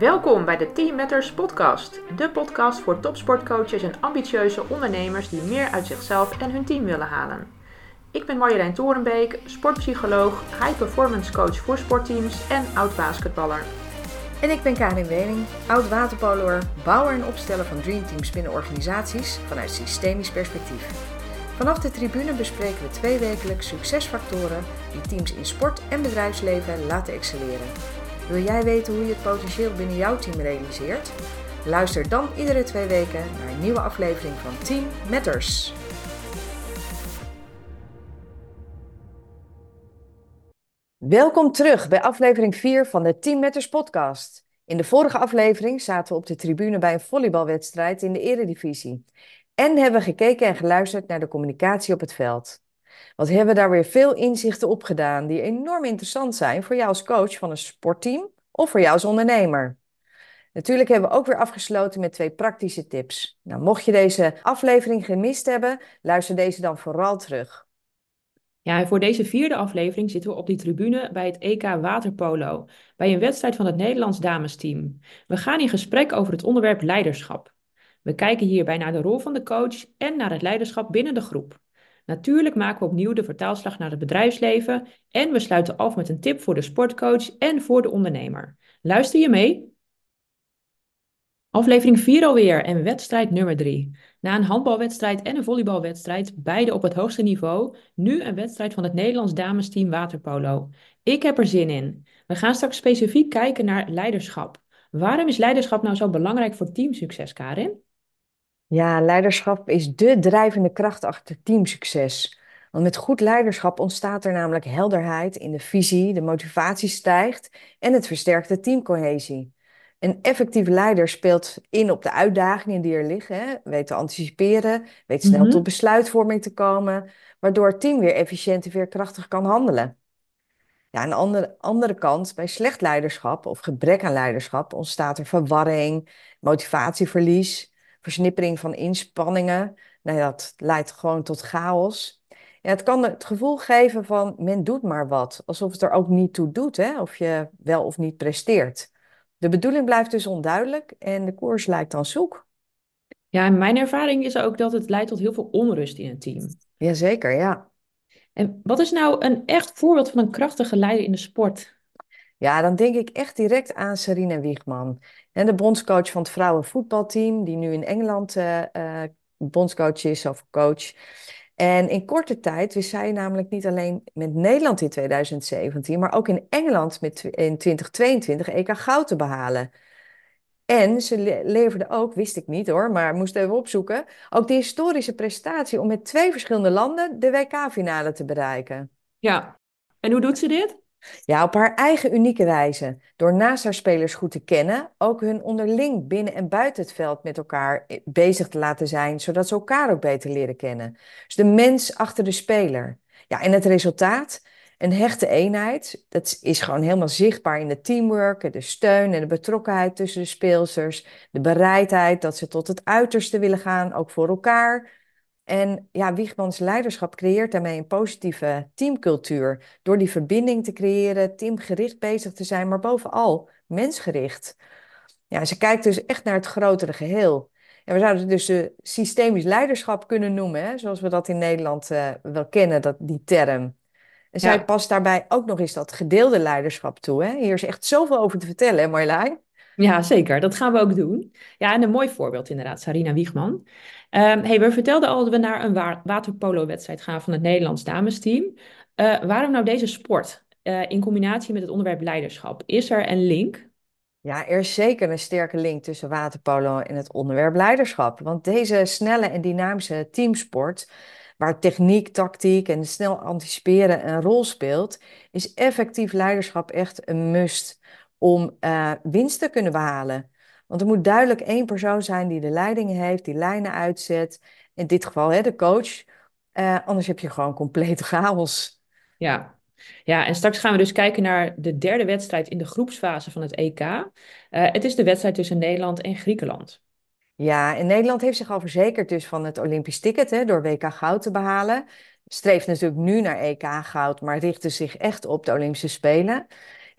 Welkom bij de Team Matters podcast, de podcast voor topsportcoaches en ambitieuze ondernemers die meer uit zichzelf en hun team willen halen. Ik ben Marjolein Torenbeek, sportpsycholoog, high performance coach voor sportteams en oud basketballer. En ik ben Karin Wening, oud waterpoloer, bouwer en opsteller van dreamteams binnen organisaties vanuit systemisch perspectief. Vanaf de tribune bespreken we twee wekelijks succesfactoren die teams in sport en bedrijfsleven laten excelleren. Wil jij weten hoe je het potentieel binnen jouw team realiseert? Luister dan iedere twee weken naar een nieuwe aflevering van Team Matters. Welkom terug bij aflevering 4 van de Team Matters podcast. In de vorige aflevering zaten we op de tribune bij een volleybalwedstrijd in de Eredivisie. En hebben gekeken en geluisterd naar de communicatie op het veld. Wat hebben daar weer veel inzichten op gedaan die enorm interessant zijn voor jou als coach van een sportteam of voor jou als ondernemer. Natuurlijk hebben we ook weer afgesloten met twee praktische tips. Nou, mocht je deze aflevering gemist hebben, luister deze dan vooral terug. Ja, voor deze vierde aflevering zitten we op die tribune bij het EK Waterpolo, bij een wedstrijd van het Nederlands damesteam. We gaan in gesprek over het onderwerp leiderschap. We kijken hierbij naar de rol van de coach en naar het leiderschap binnen de groep. Natuurlijk maken we opnieuw de vertaalslag naar het bedrijfsleven en we sluiten af met een tip voor de sportcoach en voor de ondernemer. Luister je mee? Aflevering 4 alweer en wedstrijd nummer 3. Na een handbalwedstrijd en een volleybalwedstrijd, beide op het hoogste niveau, nu een wedstrijd van het Nederlands damesteam waterpolo. Ik heb er zin in. We gaan straks specifiek kijken naar leiderschap. Waarom is leiderschap nou zo belangrijk voor teamsucces, Karin? Ja, leiderschap is dé drijvende kracht achter teamsucces. Want met goed leiderschap ontstaat er namelijk helderheid in de visie, de motivatie stijgt en het versterkt de teamcohesie. Een effectief leider speelt in op de uitdagingen die er liggen, hè? weet te anticiperen, weet snel Mhm. tot besluitvorming te komen, waardoor het team weer efficiënt en veerkrachtig kan handelen. Ja, aan de andere, andere kant, bij slecht leiderschap of gebrek aan leiderschap ontstaat er verwarring, motivatieverlies, versnippering van inspanningen. Nou ja, dat leidt gewoon tot chaos. Ja, het kan het gevoel geven van men doet maar wat, alsof het er ook niet toe doet, hè, of je wel of niet presteert. De bedoeling blijft dus onduidelijk en de koers lijkt dan zoek. Ja, en mijn ervaring is ook dat het leidt tot heel veel onrust in een team. Jazeker, ja. En wat is nou een echt voorbeeld van een krachtige leider in de sport? Ja, dan denk ik echt direct aan Sarina Wiegman. En de bondscoach van het vrouwenvoetbalteam, die nu in Engeland eh, eh, bondscoach is of coach. En in korte tijd wist zij namelijk niet alleen met Nederland in 2017, maar ook in Engeland met, in 2022 EK goud te behalen. En ze le- leverde ook, wist ik niet hoor, maar moest even opzoeken, ook de historische prestatie om met twee verschillende landen de WK-finale te bereiken. Ja. En hoe doet ze dit? Ja, op haar eigen unieke wijze. Door naast haar spelers goed te kennen, ook hun onderling binnen en buiten het veld met elkaar eh, bezig te laten zijn, zodat ze elkaar ook beter leren kennen. Dus de mens achter de speler. Ja, en het resultaat? Een hechte eenheid. Dat is gewoon helemaal zichtbaar in de teamwork, de steun en de betrokkenheid tussen de speelsters. De bereidheid dat ze tot het uiterste willen gaan, ook voor elkaar. En ja, Wiegmans leiderschap creëert daarmee een positieve teamcultuur. Door die verbinding te creëren, teamgericht bezig te zijn, maar bovenal mensgericht. Ja, ze kijkt dus echt naar het grotere geheel. En we zouden het dus eh, systemisch leiderschap kunnen noemen, hè, zoals we dat in Nederland eh, wel kennen, dat, die term. En zij past daarbij ook nog eens dat gedeelde leiderschap toe. Hè? Hier is echt zoveel over te vertellen, hè Marjolein? Ja, zeker. Dat gaan we ook doen. Ja, en een mooi voorbeeld inderdaad, Sarina Wiegman. Ehm hey, we vertelden al dat we naar een wa waterpolo-wedstrijd gaan van het Nederlands damesteam. Eh, waarom nou deze sport eh, in combinatie met het onderwerp leiderschap? Is er een link? Ja, er is zeker een sterke link tussen waterpolo en het onderwerp leiderschap. Want deze snelle en dynamische teamsport, waar techniek, tactiek en snel anticiperen een rol speelt, is effectief leiderschap echt een must om eh, winst te kunnen behalen. Want er moet duidelijk één persoon zijn die de leiding heeft, die lijnen uitzet. In dit geval hè, de coach. Eh, anders heb je gewoon complete chaos. Ja. Ja, en straks gaan we dus kijken naar de derde wedstrijd in de groepsfase van het EK. Eh, het is de wedstrijd tussen Nederland en Griekenland. Ja, en Nederland heeft zich al verzekerd dus van het Olympisch ticket hè, door WK goud te behalen. Streeft natuurlijk nu naar EK goud, maar richtte zich echt op de Olympische Spelen.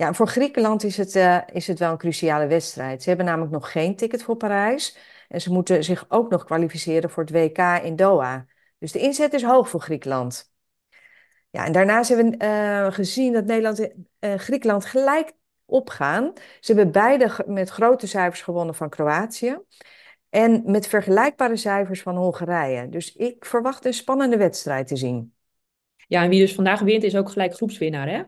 Ja, voor Griekenland is het, eh, is het wel een cruciale wedstrijd. Ze hebben namelijk nog geen ticket voor Parijs. En ze moeten zich ook nog kwalificeren voor het WK in Doha. Dus de inzet is hoog voor Griekenland. Ja, en daarnaast hebben we eh, gezien dat Nederland en uh, Griekenland gelijk opgaan. Ze hebben beide met grote cijfers gewonnen van Kroatië. En met vergelijkbare cijfers van Hongarije. Dus ik verwacht een spannende wedstrijd te zien. Ja, en wie dus vandaag wint is ook gelijk groepswinnaar, hè?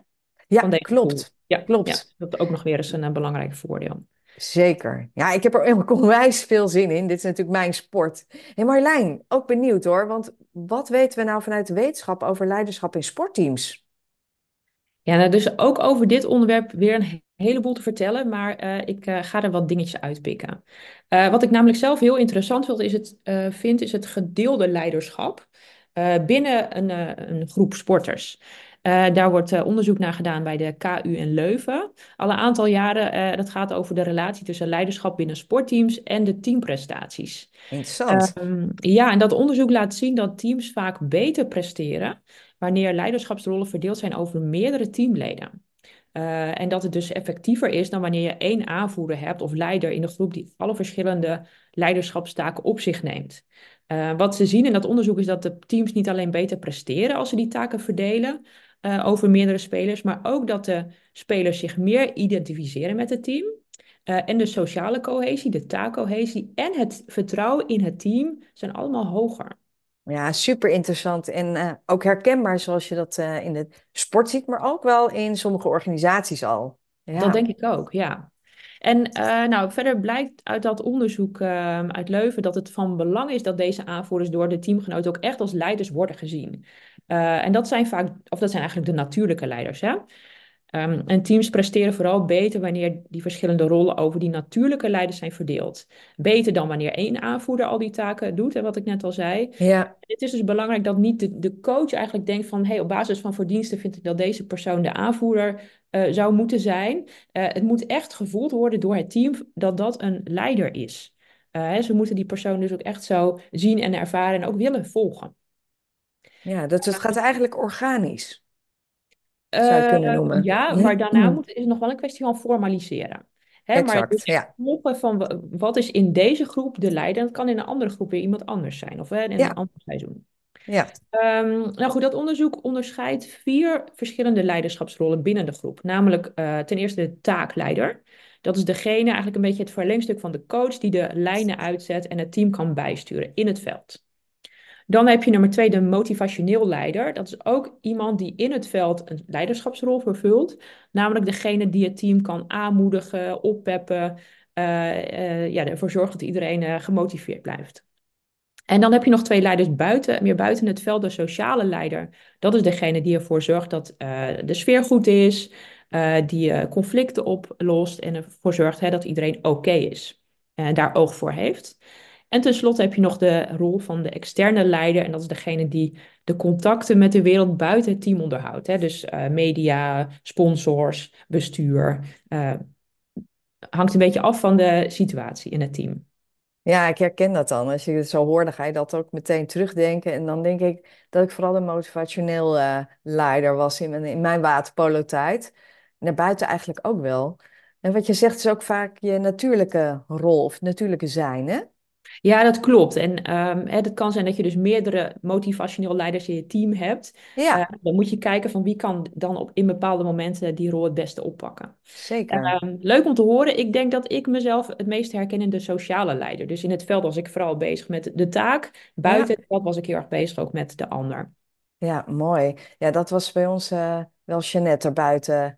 Ja, klopt. Ja, klopt. Ja, dat is ook nog weer eens een, een belangrijk voordeel. Zeker. Ja, ik heb er onwijs veel zin in. Dit is natuurlijk mijn sport. Hé hey Marlijn, ook benieuwd hoor. Want wat weten we nou vanuit de wetenschap over leiderschap in sportteams? Ja, nou, dus ook over dit onderwerp weer een heleboel te vertellen, maar uh, ik uh, ga er wat dingetjes uitpikken. Uh, wat ik namelijk zelf heel interessant vind, is het, vind, is het gedeelde leiderschap binnen een, een groep sporters. Uh, daar wordt uh, onderzoek naar gedaan bij de KU in Leuven. Al een aantal jaren, uh, dat gaat over de relatie tussen leiderschap binnen sportteams en de teamprestaties. Interessant. ja, en dat onderzoek laat zien dat teams vaak beter presteren wanneer leiderschapsrollen verdeeld zijn over meerdere teamleden. Uh, en dat het dus effectiever is dan wanneer je één aanvoerder hebt of leider in de groep die alle verschillende leiderschapstaken op zich neemt. Uh, wat ze zien in dat onderzoek is dat de teams niet alleen beter presteren als ze die taken verdelen uh, over meerdere spelers, maar ook dat de spelers zich meer identificeren met het team. en de sociale cohesie, de taakcohesie en het vertrouwen in het team zijn allemaal hoger. Ja, super interessant en uh, ook herkenbaar zoals je dat uh, in de sport ziet, maar ook wel in sommige organisaties al. Ja. Dat denk ik ook, ja. En nou, verder blijkt uit dat onderzoek ehm, uit Leuven dat het van belang is dat deze aanvoerders door de teamgenoten ook echt als leiders worden gezien. En dat zijn vaak, of dat zijn eigenlijk de natuurlijke leiders. Hè? Um, en teams presteren vooral beter wanneer die verschillende rollen over die natuurlijke leiders zijn verdeeld. Beter dan wanneer één aanvoerder al die taken doet, hè, wat ik net al zei. Ja. Het is dus belangrijk dat niet de, de coach eigenlijk denkt van... Hey, op basis van verdiensten vind ik dat deze persoon de aanvoerder uh, zou moeten zijn. Uh, het moet echt gevoeld worden door het team dat dat een leider is. Uh, hè, ze moeten die persoon dus ook echt zo zien en ervaren en ook willen volgen. Ja, dat het gaat eigenlijk organisch zou je kunnen Uh, noemen. ja, maar daarna moet, is het nog wel een kwestie van formaliseren. Hè, maar Exact, dus ja. volgen van wa- wat is in deze groep de leider, dat kan in een andere groep weer iemand anders zijn, of hè, in Ja. een ander seizoen. Ja, Ehm, nou goed, dat onderzoek onderscheidt vier verschillende leiderschapsrollen binnen de groep. Namelijk eh, ten eerste de taakleider. Dat is degene, eigenlijk een beetje het verlengstuk van de coach, die de lijnen uitzet en het team kan bijsturen in het veld. Dan heb je nummer twee, de motivationeel leider. Dat is ook iemand die in het veld een leiderschapsrol vervult. Namelijk degene die het team kan aanmoedigen, oppeppen. eh, ja, ervoor zorgt dat iedereen eh, gemotiveerd blijft. En dan heb je nog twee leiders buiten, meer buiten het veld, de sociale leider. Dat is degene die ervoor zorgt dat de sfeer goed is, die conflicten oplost en ervoor zorgt hè, dat iedereen oké is en daar oog voor heeft. En tenslotte heb je nog de rol van de externe leider. En dat is degene die de contacten met de wereld buiten het team onderhoudt. Hè? Dus uh, media, sponsors, bestuur. Uh, hangt een beetje af van de situatie in het team. Ja, ik herken dat dan. Als je het zo hoort, dan ga je dat ook meteen terugdenken. En dan denk ik dat ik vooral een motivationeel uh, leider was in mijn, mijn waterpolo-tijd. Naar buiten eigenlijk ook wel. En wat je zegt is ook vaak je natuurlijke rol of natuurlijke zijn, hè? Ja, dat klopt. En um, het kan zijn dat je dus meerdere motivationeel leiders in je team hebt. Ja. Uh, dan moet je kijken van wie kan dan op, in bepaalde momenten die rol het beste oppakken. Zeker. Um, leuk om te horen. Ik denk dat ik mezelf het meest herken in de sociale leider. Dus in het veld was ik vooral bezig met de taak. Buiten ja. het veld was ik heel erg bezig ook met de ander. Ja, mooi. Ja, dat was bij ons uh, wel Jeannette erbuiten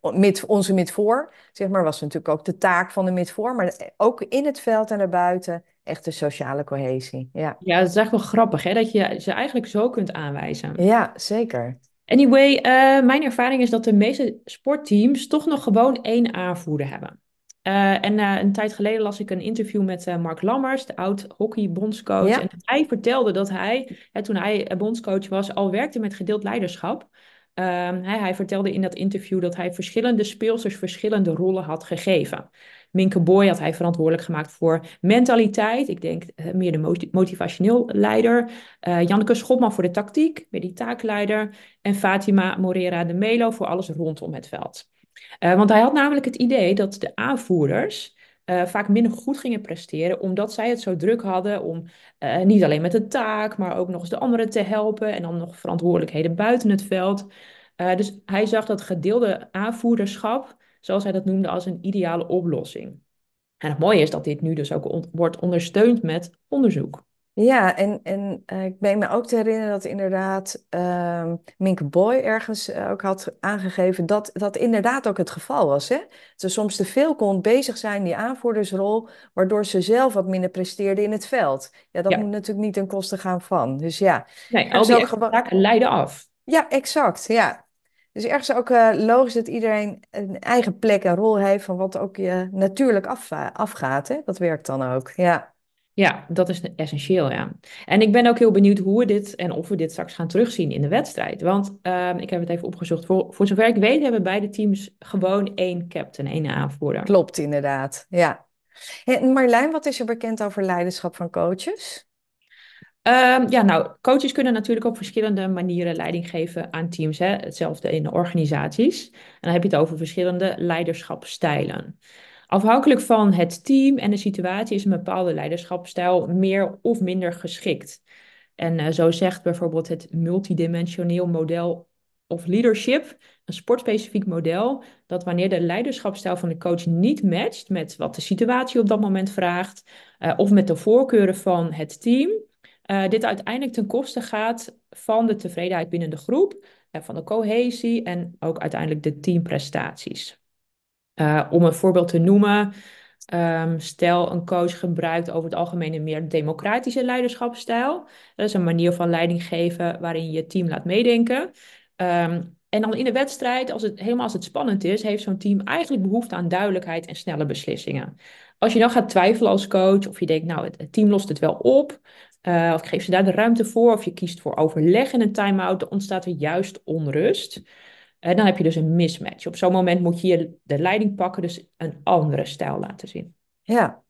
mid, onze midvoor, zeg maar, was natuurlijk ook de taak van de midvoor, maar ook in het veld en daarbuiten echt de sociale cohesie. Ja, ja dat is echt wel grappig, hè, dat je ze eigenlijk zo kunt aanwijzen. Ja, zeker. Anyway, uh, mijn ervaring is dat de meeste sportteams toch nog gewoon één aanvoerder hebben. Uh, en uh, een tijd geleden las ik een interview met uh, Mark Lammers, de oud-hockeybondscoach. Ja. En hij vertelde dat hij, hè, toen hij bondscoach was, al werkte met gedeeld leiderschap. Hij, hij, vertelde in dat interview dat hij verschillende speelsters verschillende rollen had gegeven. Minke Boy had hij verantwoordelijk gemaakt voor mentaliteit. Ik denk uh, meer de moti motivationeel leider. Uh, Janneke Schopman voor de tactiek, meer die taakleider. En Fatima Morera de Melo voor alles rondom het veld. Uh, want hij had namelijk het idee dat de aanvoerders vaak minder goed gingen presteren, omdat zij het zo druk hadden om niet alleen met de taak, maar ook nog eens de anderen te helpen en dan nog verantwoordelijkheden buiten het veld. dus hij zag dat gedeelde aanvoerderschap, zoals hij dat noemde, als een ideale oplossing. En het mooie is dat dit nu dus ook on wordt ondersteund met onderzoek. Ja, en, en uh, ik meen me ook te herinneren dat inderdaad uh, Minke Boy ergens uh, ook had aangegeven dat dat inderdaad ook het geval was. Hè? Dat ze soms te veel kon bezig zijn, die aanvoerdersrol, waardoor ze zelf wat minder presteerde in het veld. Ja, dat Ja. moet natuurlijk niet ten koste gaan van. Dus ja, Nee, al die leiden af. Ja, exact. Ja. Dus ergens ook eh, logisch dat iedereen een eigen plek en rol heeft van wat ook je natuurlijk af, afgaat. Hè? Dat werkt dan ook. Ja. Ja, dat is essentieel, ja. En ik ben ook heel benieuwd hoe we dit en of we dit straks gaan terugzien in de wedstrijd. Want ehm, ik heb het even opgezocht. Voor, voor zover ik weet hebben beide teams gewoon één captain, één aanvoerder. Klopt, inderdaad. Ja. En Marlijn, wat is er bekend over leiderschap van coaches? Ehm, ja, nou, coaches kunnen natuurlijk op verschillende manieren leiding geven aan teams. Hè? Hetzelfde in organisaties. En dan heb je het over verschillende leiderschapstijlen. Afhankelijk van het team en de situatie is een bepaalde leiderschapsstijl meer of minder geschikt. En uh, zo zegt bijvoorbeeld het multidimensioneel model of leadership, een sportspecifiek model, dat wanneer de leiderschapsstijl van de coach niet matcht met wat de situatie op dat moment vraagt, uh, of met de voorkeuren van het team, uh, dit uiteindelijk ten koste gaat van de tevredenheid binnen de groep, van de cohesie en ook uiteindelijk de teamprestaties. Uh, om een voorbeeld te noemen, um, stel een coach gebruikt over het algemeen een meer democratische leiderschapsstijl. Dat is een manier van leiding geven waarin je team laat meedenken. Um, en dan in de wedstrijd, als het, helemaal als het spannend is, heeft zo'n team eigenlijk behoefte aan duidelijkheid en snelle beslissingen. Als je dan gaat twijfelen als coach, of je denkt, nou, het team lost het wel op, uh, of geef ze daar de ruimte voor, of je kiest voor overleg in een time-out, dan ontstaat er juist onrust. En dan heb je dus een mismatch. Op zo'n moment moet je de leiding pakken, dus een andere stijl laten zien. Ja.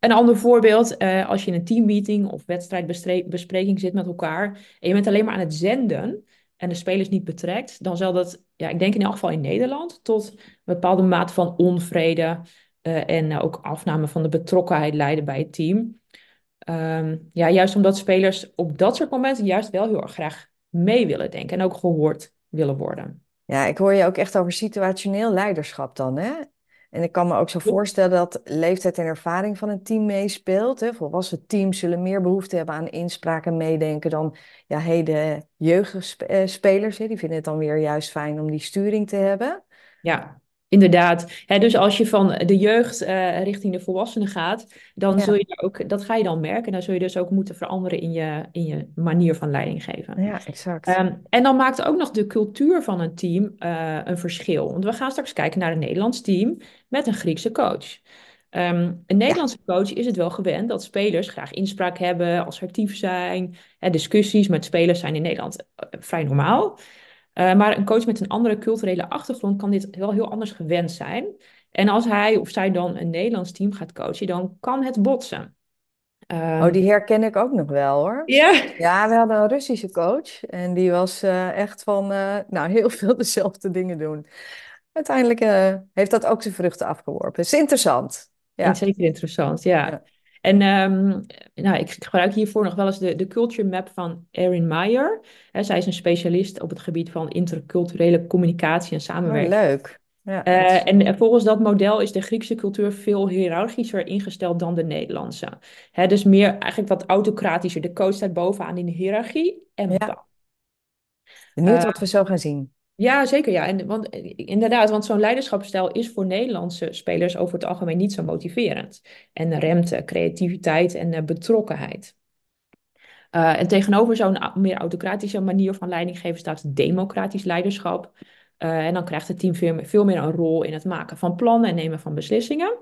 Een ander voorbeeld, uh, als je in een teammeeting of wedstrijdbespreking zit met elkaar en je bent alleen maar aan het zenden en de spelers niet betrekt, dan zal dat, ja, ik denk in elk geval in Nederland, tot een bepaalde mate van onvrede uh, en ook afname van de betrokkenheid leiden bij het team. Um, ja, juist omdat spelers op dat soort momenten juist wel heel erg graag mee willen denken en ook gehoord willen worden. Ja, ik hoor je ook echt over situationeel leiderschap dan, hè? En ik kan me ook zo voorstellen dat leeftijd en ervaring van een team meespeelt. Hè? Volwassen teams zullen meer behoefte hebben aan inspraak en meedenken dan ja, heden jeugdspelers. Hè? Die vinden het dan weer juist fijn om die sturing te hebben. Ja, inderdaad. Dus als je van de jeugd uh, richting de volwassenen gaat, dan Ja. zul je ook, dat ga je dan merken. Dan zul je dus ook moeten veranderen in je, in je manier van leiding geven. Ja, exact. Um, en dan maakt ook nog de cultuur van een team uh, een verschil. Want we gaan straks kijken naar een Nederlands team met een Griekse coach. Um, een Nederlandse coach is het wel gewend dat spelers graag inspraak hebben, assertief zijn. Hè, discussies met spelers zijn in Nederland uh, vrij normaal. Uh, maar een coach met een andere culturele achtergrond kan dit wel heel anders gewend zijn. En als hij of zij dan een Nederlands team gaat coachen, dan kan het botsen. Um, Oh, die herken ik ook nog wel hoor. Ja. Ja, we hadden een Russische coach en die was eh, echt van, eh, nou, heel veel dezelfde dingen doen. Uiteindelijk eh, heeft dat ook zijn vruchten afgeworpen. is interessant. Ja. En zeker interessant, ja. Ja. En um, nou, ik gebruik hiervoor nog wel eens de, de culture map van Erin Meyer. He, zij is een specialist op het gebied van interculturele communicatie en Oh, samenwerking. leuk. Ja, Uh, en volgens dat model is de Griekse cultuur veel hiërarchischer ingesteld dan de Nederlandse. He, dus meer eigenlijk wat autocratischer. De coach staat bovenaan in de hiërarchie en Ja. Benieuwd Eh, wat we zo gaan zien. Ja, zeker. Ja. En, want, inderdaad, want zo'n leiderschapsstijl is voor Nederlandse spelers over het algemeen niet zo motiverend. En remt creativiteit en uh, betrokkenheid. Uh, en tegenover zo'n meer autocratische manier van leiding geven staat democratisch leiderschap. En dan krijgt het team veel meer, een rol in het maken van plannen en nemen van beslissingen.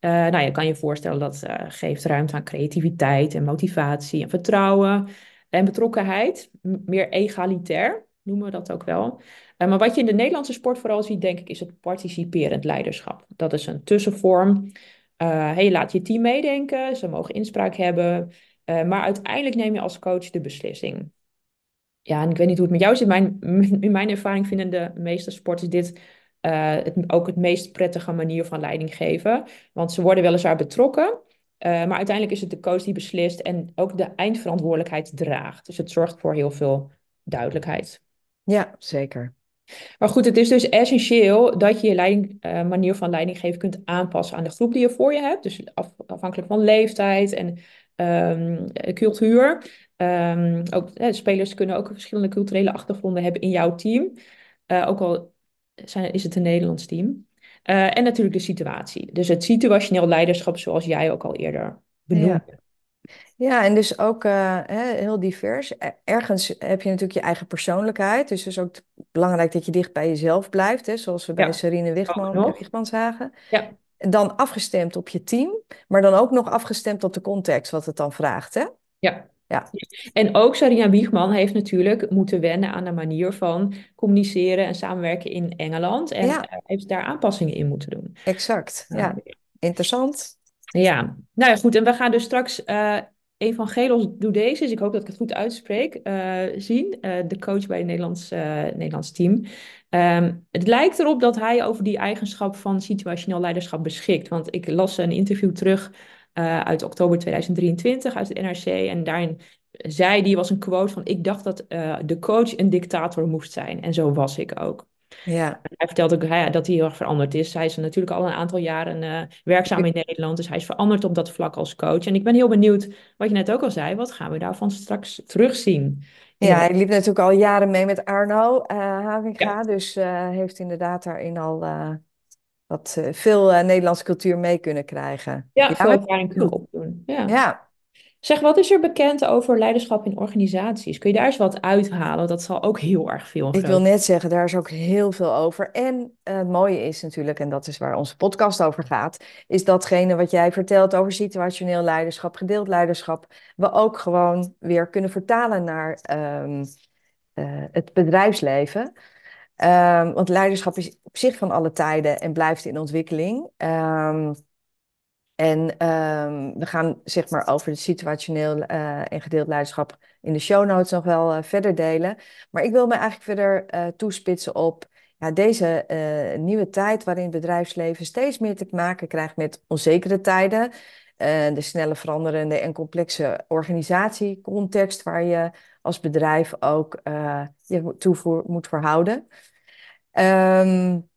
Nou, je kan je voorstellen dat geeft ruimte aan creativiteit en motivatie en vertrouwen en betrokkenheid. Meer egalitair noemen we dat ook wel. Uh, maar wat je in de Nederlandse sport vooral ziet, denk ik, is het participerend leiderschap. Dat is een tussenvorm. Je laat je team meedenken, ze mogen inspraak hebben, maar uiteindelijk neem je als coach de beslissing ja, en ik weet niet hoe het met jou zit. Mijn, in mijn ervaring vinden de meeste sporters dit uh, ook het meest prettige manier van leiding geven. Want ze worden weliswaar betrokken, uh, maar uiteindelijk is het de coach die beslist en ook de eindverantwoordelijkheid draagt. Dus het zorgt voor heel veel duidelijkheid. Ja, zeker. Maar goed, het is dus essentieel dat je je leiding, uh, manier van leiding geven kunt aanpassen aan de groep die je voor je hebt. Dus af, afhankelijk van leeftijd en um, cultuur. Um, ook, eh, spelers kunnen ook verschillende culturele achtergronden hebben in jouw team. Uh, ook al zijn, is het een Nederlands team. Uh, en natuurlijk de situatie. Dus het situationeel leiderschap, zoals jij ook al eerder benoemde. Ja. Ja, en dus ook uh, heel divers. Ergens heb je natuurlijk je eigen persoonlijkheid. Dus het is ook belangrijk dat je dicht bij jezelf blijft. Hè, zoals we bij ja. Serine Wichman, Wichman zagen. Ja. Dan afgestemd op je team. Maar dan ook nog afgestemd op de context wat het dan vraagt. Hè? Ja. Ja. En ook Sarina Wiegman heeft natuurlijk moeten wennen aan de manier van communiceren en samenwerken in Engeland. En ja. heeft daar aanpassingen in moeten doen. Exact, ja. Interessant. Ja, nou ja, goed. En we gaan dus straks uh, Evangelos Doudezes, dus ik hoop dat ik het goed uitspreek, uh, zien. Uh, de coach bij het Nederlands, Nederlands team. Um, het lijkt erop dat hij over die eigenschap van situationeel leiderschap beschikt. Want ik las een interview terug uit oktober 2023 uit het NRC. En daarin zei die was een quote van: Ik dacht dat de coach een dictator moest zijn. En zo was ik ook. Ja. Hij vertelt ook dat hij heel erg veranderd is. Hij is natuurlijk al een aantal jaren uh, werkzaam in Nederland, dus hij is veranderd op dat vlak als coach. En ik ben heel benieuwd, wat je net ook al zei, wat gaan we daarvan straks terugzien? Ja, hij liep natuurlijk al jaren mee met Arno uh, Havinga, ja. dus uh, heeft inderdaad daarin al wat veel Nederlandse cultuur mee kunnen krijgen. Ja, ja veel ervaring kunnen opdoen. Ja. Zeg, wat is er bekend over leiderschap in organisaties? Kun je daar eens wat uithalen? Dat zal ook heel erg veel. Ik wil net zeggen, daar is ook heel veel over. En uh, het mooie is natuurlijk, en dat is waar onze podcast over gaat, is datgene wat jij vertelt over situationeel leiderschap, gedeeld leiderschap, we ook gewoon weer kunnen vertalen naar um, uh, het bedrijfsleven. Um, want leiderschap is op zich van alle tijden en blijft in ontwikkeling. Um, en um, we gaan zeg maar over het situationeel uh, en gedeeld leiderschap in de show notes nog wel uh, verder delen. Maar ik wil me eigenlijk verder uh, toespitsen op ja, deze nieuwe tijd waarin bedrijfsleven steeds meer te maken krijgt met onzekere tijden. de snelle veranderende en complexe organisatiecontext waar je als bedrijf ook je toevoer moet verhouden. Um,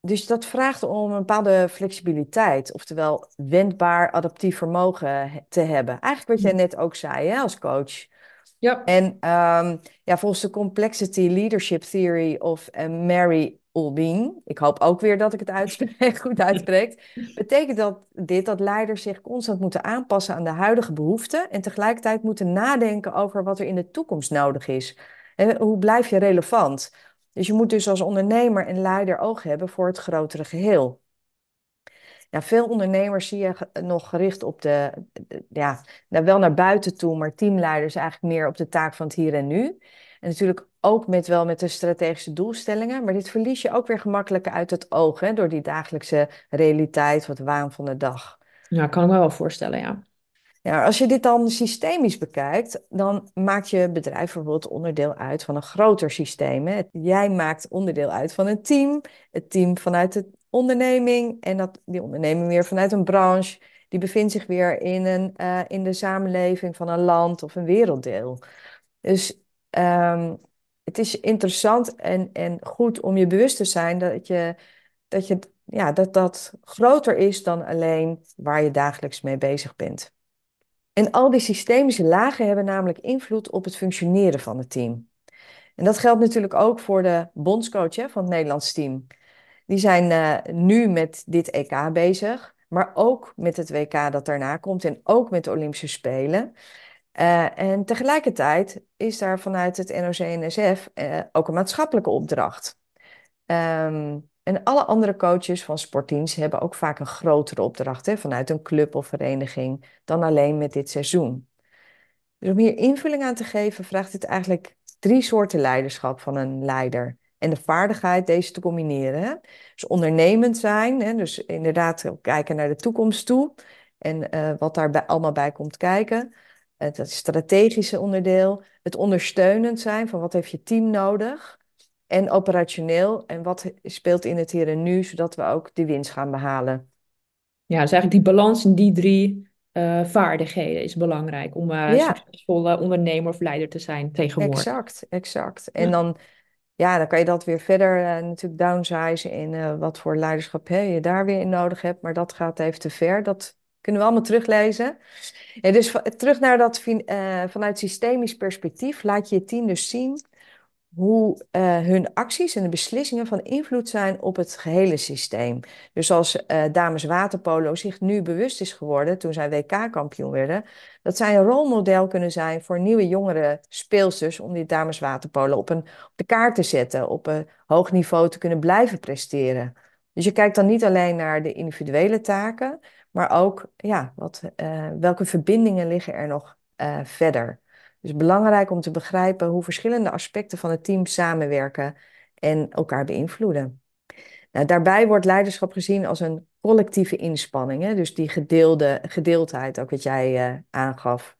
dus dat vraagt om een bepaalde flexibiliteit, oftewel wendbaar adaptief vermogen te hebben. Eigenlijk wat jij net ook zei hè, als coach. Ja. En um, ja, volgens de Complexity Leadership Theory of uh, Mary Ulbeen, ik hoop ook weer dat ik het uitspreek, goed uitspreek, betekent dat dit dat leiders zich constant moeten aanpassen aan de huidige behoeften en tegelijkertijd moeten nadenken over wat er in de toekomst nodig is. En hoe blijf je relevant? Dus je moet dus als ondernemer en leider oog hebben voor het grotere geheel. Ja, veel ondernemers zie je nog gericht op de, ja, nou wel naar buiten toe, maar teamleiders eigenlijk meer op de taak van het hier en nu. En natuurlijk ook met wel met de strategische doelstellingen, maar dit verlies je ook weer gemakkelijker uit het oog hè, door die dagelijkse realiteit, wat waan van de dag. Ja, kan ik me wel voorstellen, ja. Als je dit dan systemisch bekijkt, dan maakt je bedrijf bijvoorbeeld onderdeel uit van een groter systeem. Hè. Jij maakt onderdeel uit van een team, het team vanuit de onderneming en dat, die onderneming weer vanuit een branche. Die bevindt zich weer in, een, uh, in de samenleving van een land of een werelddeel. Dus um, het is interessant en, en goed om je bewust te zijn dat je, dat, je, ja, dat dat groter is dan alleen waar je dagelijks mee bezig bent. En al die systemische lagen hebben namelijk invloed op het functioneren van het team. En dat geldt natuurlijk ook voor de bondscoach van het Nederlands team. Die zijn uh, nu met dit EK bezig, maar ook met het WK dat daarna komt en ook met de Olympische Spelen. Uh, en tegelijkertijd is daar vanuit het NOC-NSF eh, ook een maatschappelijke opdracht. Um, en alle andere coaches van sportteams hebben ook vaak een grotere opdracht hè, vanuit een club of vereniging dan alleen met dit seizoen. Dus om hier invulling aan te geven, vraagt het eigenlijk drie soorten leiderschap van een leider. En de vaardigheid deze te combineren. Dus ondernemend zijn, hè? dus inderdaad kijken naar de toekomst toe en uh, wat daarbij allemaal bij komt kijken. Het strategische onderdeel, het ondersteunend zijn van wat heeft je team nodig en operationeel. En wat speelt in het hier en nu, zodat we ook die winst gaan behalen. Ja, dus eigenlijk die balans in die drie uh, vaardigheden is belangrijk om uh, Ja. succesvolle ondernemer of leider te zijn tegenwoordig. Exact, exact. En Ja. dan, ja, dan kan je dat weer verder eh, natuurlijk downsizen in eh, wat voor leiderschap hè, je daar weer in nodig hebt. Maar dat gaat even te ver. Dat kunnen we allemaal teruglezen. Ja, dus terug naar dat eh, vanuit systemisch perspectief laat je je team dus zien hoe eh, hun acties en de beslissingen van invloed zijn op het gehele systeem. Dus als eh, dames waterpolo zich nu bewust is geworden toen zij WK-kampioen werden, dat zij een rolmodel kunnen zijn voor nieuwe jongere speelsters om die dames waterpolo op, een, op de kaart te zetten, op een hoog niveau te kunnen blijven presteren. Dus je kijkt dan niet alleen naar de individuele taken, maar ook ja, wat, eh, welke verbindingen liggen er nog verder. Dus belangrijk om te begrijpen hoe verschillende aspecten van het team samenwerken en elkaar beïnvloeden. Nou, daarbij wordt leiderschap gezien als een collectieve inspanning, hè? dus die gedeelde, gedeeldheid, ook wat jij eh, aangaf.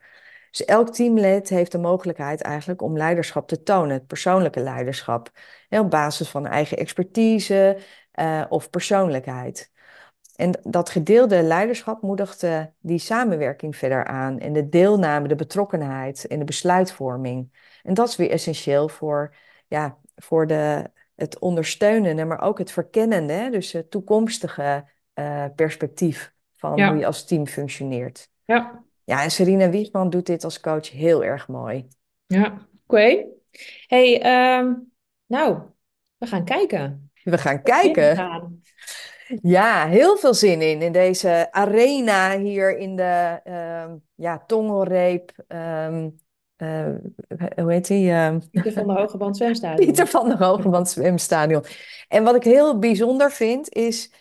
Dus elk teamlid heeft de mogelijkheid eigenlijk om leiderschap te tonen, het persoonlijke leiderschap, hè, op basis van eigen expertise eh, of persoonlijkheid. En dat gedeelde leiderschap moedigt eh, die samenwerking verder aan en de deelname, de betrokkenheid en de besluitvorming. En dat is weer essentieel voor, ja, voor de, het ondersteunende, maar ook het verkennende, hè, dus het toekomstige eh, perspectief van Ja. hoe je als team functioneert. Ja, Ja, en Serena Wiegman doet dit als coach heel erg mooi. ja. Oké. Hey, ehm, nou, we gaan kijken. We gaan kijken. Ja, heel veel zin in, in deze arena hier in de ehm ja, Tongelreep. ehm, eh, hoe heet die? Ehm, Pieter van de Hogeband Zwemstadion. Pieter van der Hogeband Zwemstadion. En wat ik heel bijzonder vind, is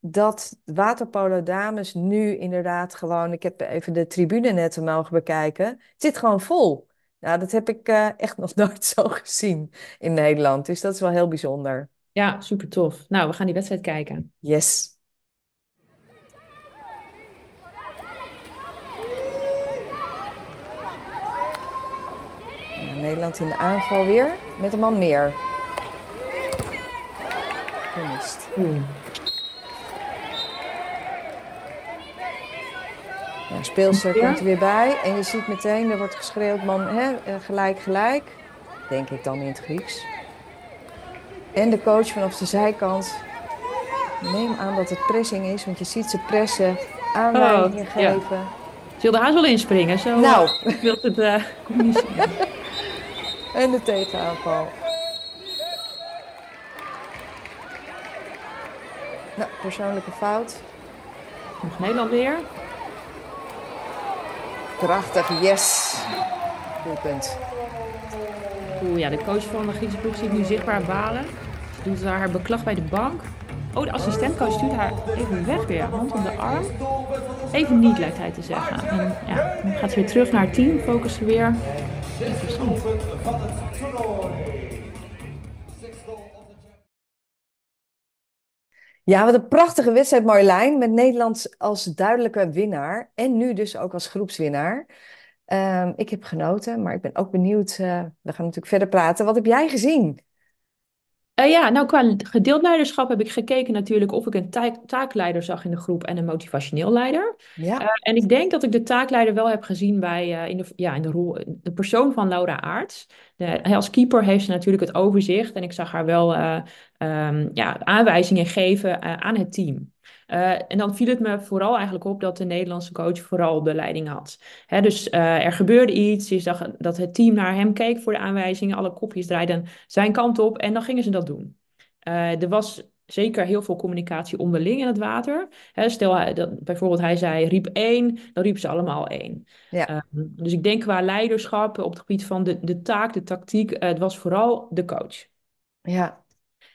dat waterpolo dames nu inderdaad gewoon... Ik heb even de tribune net mogen bekijken. Het zit gewoon vol. Nou, dat heb ik eh, echt nog nooit zo gezien in Nederland. Dus dat is wel heel bijzonder. Ja, super tof. Nou, we gaan die wedstrijd kijken. Yes. Nederland in de aanval weer met een man meer. Gemist. Oeh. Ja, speelster Ja. komt er weer bij en je ziet meteen, er wordt geschreeuwd, man, hè, eh, gelijk, gelijk. Denk ik dan in het Grieks. En de coach vanaf de zijkant. Neem aan dat het pressing is, want je ziet ze pressen, aanwijzingen Oh, ja. geven. Ze wilde haast wel inspringen, zo Nou, uh, wil het eh, communiceren. en de tegenaanval. Nou, persoonlijke fout. Nog Nederland weer. Prachtig, yes. Doelpunt. Oeh, ja, de coach van de Griekse ploeg ziet nu zichtbaar balen. Doet haar beklag bij de bank. Oh, de assistentcoach stuurt haar even weg weer. Hand om de arm. Even niet, lijkt hij te zeggen. En ja, dan gaat ze weer terug naar het team. Focussen weer. Interessant. Ja, wat een prachtige wedstrijd Marjolein. Met Nederland als duidelijke winnaar. En nu dus ook als groepswinnaar. Ehm, ik heb genoten, maar ik ben ook benieuwd. eh, we gaan natuurlijk verder praten. Wat heb jij gezien? Eh, ja, nou qua gedeeld leiderschap heb ik gekeken natuurlijk of ik een taak- taakleider zag in de groep en een motivationeel leider. Ja, Eh, en ik denk dat ik de taakleider wel heb gezien bij, eh, in, de, ja, in de rol, de persoon van Laura Aarts. De, als keeper heeft ze natuurlijk het overzicht en ik zag haar wel eh, ehm, ja, aanwijzingen geven aan het team. Eh, en dan viel het me vooral eigenlijk op dat de Nederlandse coach vooral de leiding had. Hè, dus eh, er gebeurde iets, je zag dat het team naar hem keek voor de aanwijzingen, alle kopjes draaiden zijn kant op en dan gingen ze dat doen. Eh, er was zeker heel veel communicatie onderling in het water. Hè, stel hij- dat, bijvoorbeeld hij zei riep één, dan riepen ze allemaal één. Ja. Ehm, dus ik denk qua leiderschap op het gebied van de, de taak, de tactiek, het was vooral de coach. ja,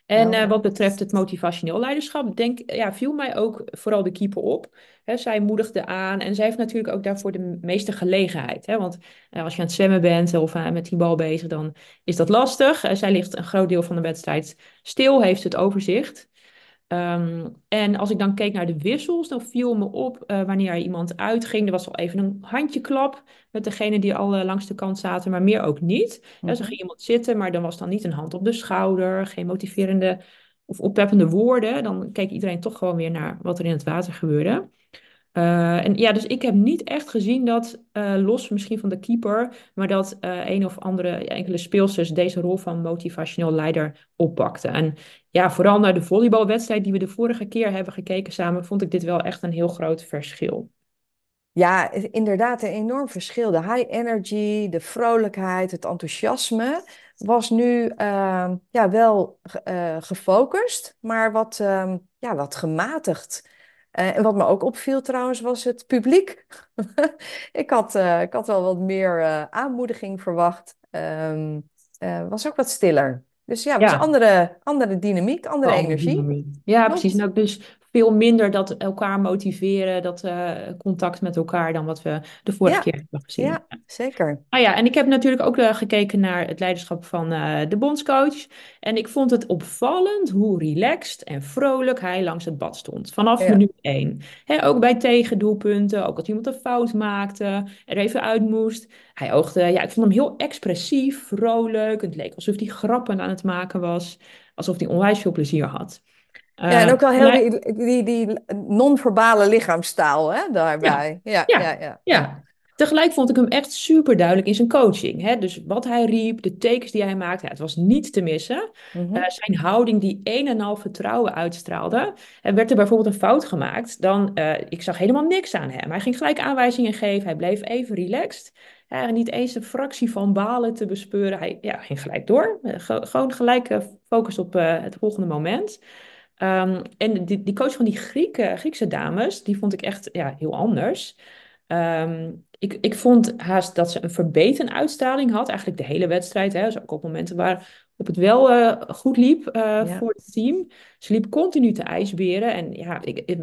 En Helder. eh, wat betreft het motivationeel leiderschap, denk, ja, viel mij ook vooral de keeper op. Hè, zij moedigde aan en zij heeft natuurlijk ook daarvoor de meeste gelegenheid. Hè? Want eh, als je aan het zwemmen bent of eh, met die bal bezig, dan is dat lastig. Zij ligt een groot deel van de wedstrijd stil, heeft het overzicht. Ehm, en als ik dan keek naar de wissels, dan viel me op uh, wanneer iemand uitging. Er was al even een handjeklap met degene die al uh, langs de kant zaten, maar meer ook niet. Mm -hmm. zo ging iemand zitten, maar dan was dan niet een hand op de schouder, geen motiverende of oppeppende woorden. Dan keek iedereen toch gewoon weer naar wat er in het water gebeurde. Uh, en ja, dus ik heb niet echt gezien dat, uh, los misschien van de keeper, maar dat uh, een of andere ja, enkele speelsters deze rol van motivationeel leider oppakten. En ja, vooral naar de volleybalwedstrijd die we de vorige keer hebben gekeken samen, vond ik dit wel echt een heel groot verschil. Ja, inderdaad, een enorm verschil. De high energy, de vrolijkheid, het enthousiasme was nu uh, ja, wel gefocust, maar wat, uh, ja, wat gematigd. Uh, en wat me ook opviel trouwens was het publiek. ik, had, ik had wel wat meer aanmoediging verwacht. Um, was ook wat stiller. Dus ja, was andere, andere dynamiek, andere oh, energie. Dynamiek. Ja, Klopt. precies. Nou, dus veel minder dat elkaar motiveren, dat uh, contact met elkaar dan wat we de vorige ja. keer hebben gezien. Ja, zeker. Ah ja, en ik heb natuurlijk ook uh, gekeken naar het leiderschap van uh, de bondscoach. En ik vond het opvallend hoe relaxed en vrolijk hij langs het bad stond. Vanaf ja. minuut één. He, ook bij tegendoelpunten, ook als iemand een fout maakte, er even uit moest. Hij oogde, ja, ik vond hem heel expressief, vrolijk. Het leek alsof hij grappen aan het maken was. Alsof hij onwijs veel plezier had. Ja, en ook wel heel die, die, die non-verbale lichaamstaal hè, daarbij. Ja, ja, ja, ja, ja. Tegelijk vond ik hem echt super duidelijk in zijn coaching. Hè? Dus wat hij riep, de tekens die hij maakte, het was niet te missen. Mm -hmm. uh, zijn houding die een en al vertrouwen uitstraalde. En werd er bijvoorbeeld een fout gemaakt, dan, uh, ik zag helemaal niks aan hem. Hij ging gelijk aanwijzingen geven, hij bleef even relaxed. Niet eens een fractie van balen te bespeuren. Hij ja, ging gelijk door. gewoon gelijk focus op het volgende moment. Um, en die, die, coach van die Griekse dames, die vond ik echt ja, heel anders. Um, ik, ik vond haast dat ze een verbeterde uitstraling had, eigenlijk de hele wedstrijd. Hè, dus ook op momenten waar op het wel uh, goed liep uh, ja. voor het team. Ze liep continu te ijsberen. En ja, ik,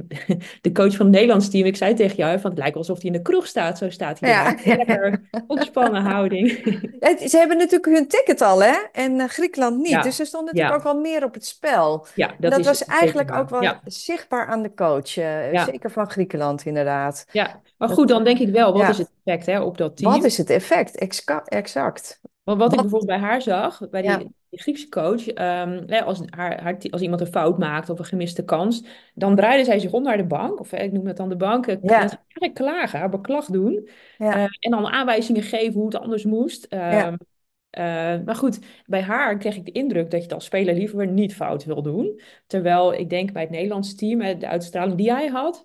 de coach van het Nederlands team, ik zei tegen jou, van, het lijkt alsof hij in de kroeg staat. Zo staat hij ja. Lekker ontspannen houding. Ze hebben natuurlijk hun ticket al, hè? En uh, Griekenland niet. Ja. Dus er stond natuurlijk ook wel meer op het spel. Ja, dat, dat was eigenlijk ook wel zichtbaar aan de coach. Zeker van Griekenland, inderdaad. Ja, maar goed, dan denk ik wel, wat is het effect hè, op dat team? Wat is het effect? Exact. Want wat, wat ik bijvoorbeeld bij haar zag, bij die, die Griekse coach, um, als, haar, haar, als iemand een fout maakt of een gemiste kans, dan draaide zij zich om naar de bank, of ik noem het dan de bank, ja. eigenlijk klagen, haar beklag doen. Ja. Uh, en dan aanwijzingen geven hoe het anders moest. Ja. uh, maar goed, bij haar kreeg ik de indruk dat je het als speler liever niet fout wil doen. Terwijl ik denk bij het Nederlandse team, de uitstraling die hij had,